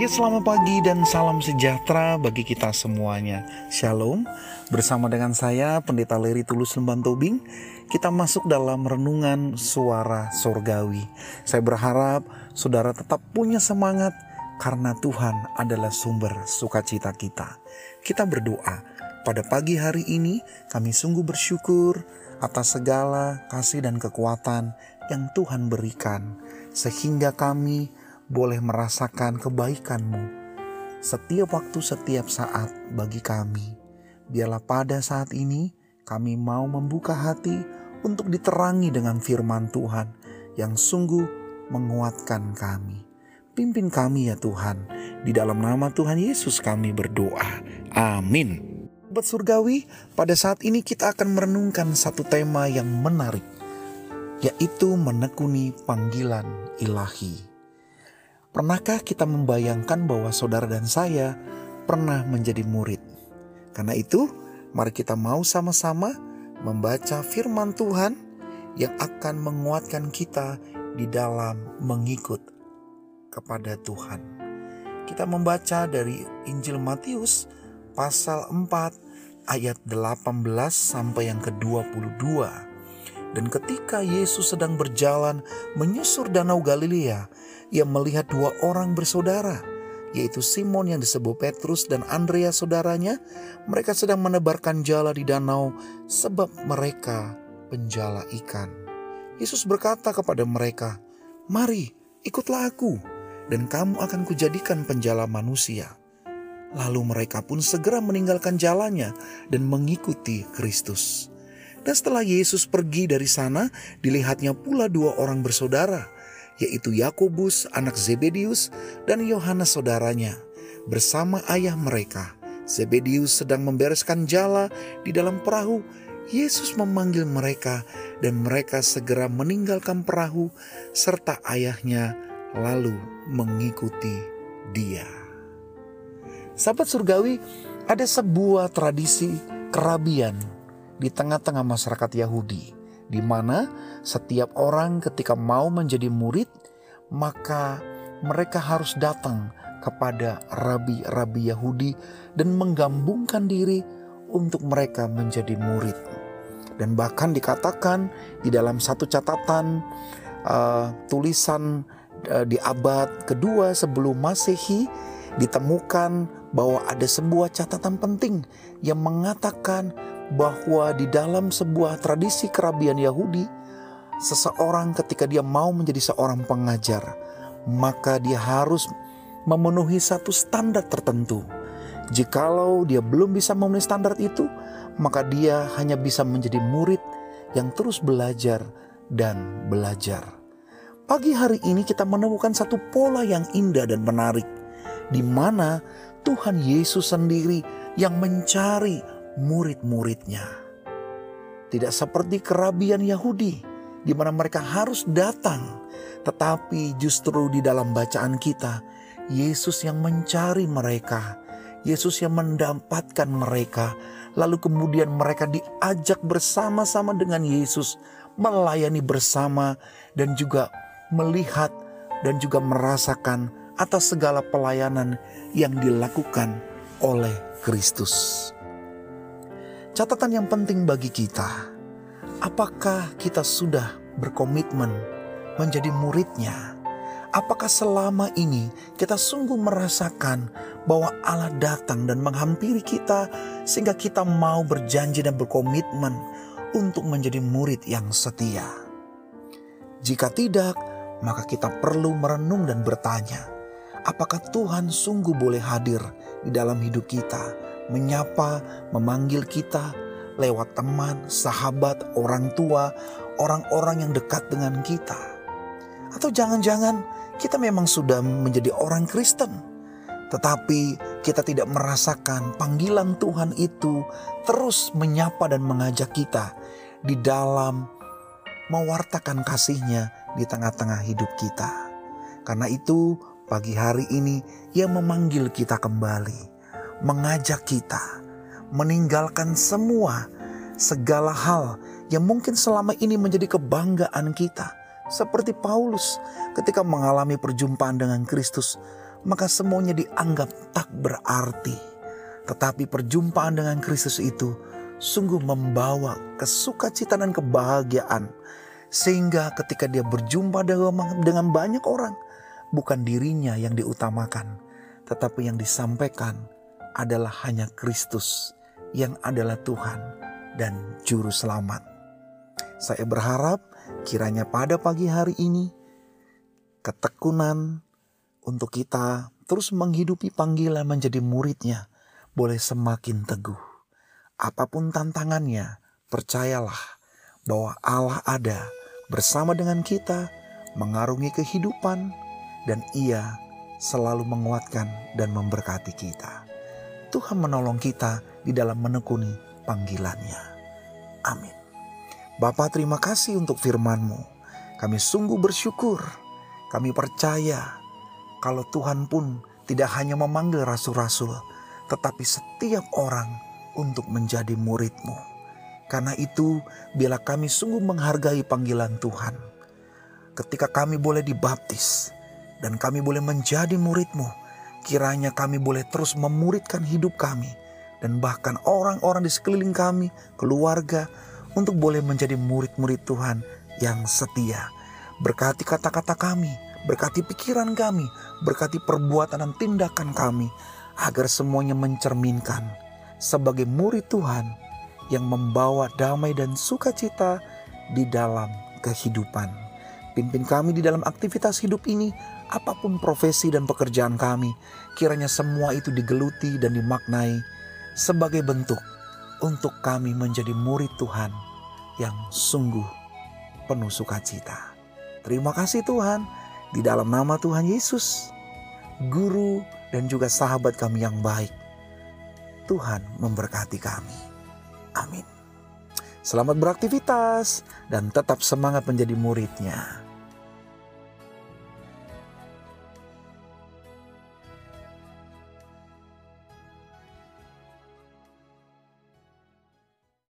Ya selamat pagi dan salam sejahtera bagi kita semuanya. Shalom. Bersama dengan saya Pendeta Leri Tulus Lemban Tobing Kita masuk dalam renungan suara sorgawi. Saya berharap saudara tetap punya semangat Karena Tuhan adalah sumber sukacita kita. Kita berdoa. Pada pagi hari ini kami sungguh bersyukur Atas segala kasih dan kekuatan yang Tuhan berikan Sehingga kami boleh merasakan kebaikan-Mu setiap waktu, setiap saat bagi kami. Biarlah pada saat ini kami mau membuka hati untuk diterangi dengan firman Tuhan yang sungguh menguatkan kami. Pimpin kami ya Tuhan, di dalam nama Tuhan Yesus kami berdoa. Amin. Sobat Surgawi, pada saat ini kita akan merenungkan satu tema yang menarik, yaitu menekuni panggilan ilahi. Pernahkah kita membayangkan bahwa saudara dan saya pernah menjadi murid? Karena itu, mari kita mau sama-sama membaca firman Tuhan yang akan menguatkan kita di dalam mengikut kepada Tuhan. Kita membaca dari Injil Matius pasal 4 ayat 18 sampai yang ke-22. Dan ketika Yesus sedang berjalan menyusur danau Galilea, ia melihat dua orang bersaudara, yaitu Simon yang disebut Petrus dan Andreas saudaranya. Mereka sedang menebarkan jala di danau sebab mereka penjala ikan. Yesus berkata kepada mereka, "Mari, ikutlah aku, dan kamu akan kujadikan penjala manusia." Lalu mereka pun segera meninggalkan jalannya dan mengikuti Kristus. Dan setelah Yesus pergi dari sana, dilihatnya pula dua orang bersaudara, yaitu Yakobus anak Zebedius dan Yohanes saudaranya bersama ayah mereka. Zebedius sedang membereskan jala di dalam perahu. Yesus memanggil mereka dan mereka segera meninggalkan perahu serta ayahnya lalu mengikuti dia. Sahabat surgawi, ada sebuah tradisi kerabian di tengah-tengah masyarakat Yahudi di mana setiap orang ketika mau menjadi murid, maka mereka harus datang kepada rabi-rabi Yahudi dan menggabungkan diri untuk mereka menjadi murid. Dan bahkan dikatakan di dalam satu catatan uh, tulisan uh, di abad kedua sebelum Masehi ditemukan bahwa ada sebuah catatan penting yang mengatakan bahwa di dalam sebuah tradisi kerabian Yahudi, seseorang ketika dia mau menjadi seorang pengajar, maka dia harus memenuhi satu standar tertentu. Jikalau dia belum bisa memenuhi standar itu, maka dia hanya bisa menjadi murid yang terus belajar dan belajar. Pagi hari ini kita menemukan satu pola yang indah dan menarik, di mana Tuhan Yesus sendiri yang mencari murid-muridnya. Tidak seperti kerabian Yahudi, di mana mereka harus datang, tetapi justru di dalam bacaan kita, Yesus yang mencari mereka, Yesus yang mendapatkan mereka, lalu kemudian mereka diajak bersama-sama dengan Yesus, melayani bersama, dan juga melihat dan juga merasakan atas segala pelayanan yang dilakukan oleh Kristus. Catatan yang penting bagi kita, apakah kita sudah berkomitmen menjadi muridnya? Apakah selama ini kita sungguh merasakan bahwa Allah datang dan menghampiri kita sehingga kita mau berjanji dan berkomitmen untuk menjadi murid yang setia? Jika tidak, maka kita perlu merenung dan bertanya, apakah Tuhan sungguh boleh hadir di dalam hidup kita? Menyapa, memanggil kita lewat teman, sahabat, orang tua, orang-orang yang dekat dengan kita. Atau jangan-jangan kita memang sudah menjadi orang Kristen, tetapi kita tidak merasakan panggilan Tuhan itu terus menyapa dan mengajak kita di dalam mewartakan kasihnya di tengah-tengah hidup kita. Karena itu pagi hari ini ia memanggil kita kembali mengajak kita meninggalkan semua segala hal yang mungkin selama ini menjadi kebanggaan kita. Seperti Paulus ketika mengalami perjumpaan dengan Kristus, maka semuanya dianggap tak berarti. Tetapi perjumpaan dengan Kristus itu sungguh membawa kesukacita dan kebahagiaan. Sehingga ketika dia berjumpa dengan banyak orang, bukan dirinya yang diutamakan, tetapi yang disampaikan adalah hanya Kristus yang adalah Tuhan dan Juru Selamat. Saya berharap kiranya pada pagi hari ini ketekunan untuk kita terus menghidupi panggilan menjadi muridnya boleh semakin teguh. Apa pun tantangannya, percayalah bahwa Allah ada bersama dengan kita, mengarungi kehidupan, dan Ia selalu menguatkan dan memberkati kita. Tuhan menolong kita di dalam menekuni panggilannya. Amin. Bapa terima kasih untuk firman-Mu. Kami sungguh bersyukur. Kami percaya kalau Tuhan pun tidak hanya memanggil rasul-rasul, tetapi setiap orang untuk menjadi muridmu. Karena itu, bila kami sungguh menghargai panggilan Tuhan, ketika kami boleh dibaptis dan kami boleh menjadi muridmu, kiranya kami boleh terus memuridkan hidup kami dan bahkan orang-orang di sekeliling kami, keluarga, untuk boleh menjadi murid-murid Tuhan yang setia. Berkati kata-kata kami, berkati pikiran kami, berkati perbuatan dan tindakan kami, agar semuanya mencerminkan sebagai murid Tuhan yang membawa damai dan sukacita di dalam kehidupan. Pimpin kami di dalam aktivitas hidup ini, apa pun profesi dan pekerjaan kami, kiranya semua itu digeluti dan dimaknai sebagai bentuk untuk kami menjadi murid Tuhan yang sungguh penuh sukacita. Terima kasih Tuhan, di dalam nama Tuhan Yesus, Guru dan juga sahabat kami yang baik. Tuhan memberkati kami. Amin. Selamat beraktivitas dan tetap semangat menjadi muridnya.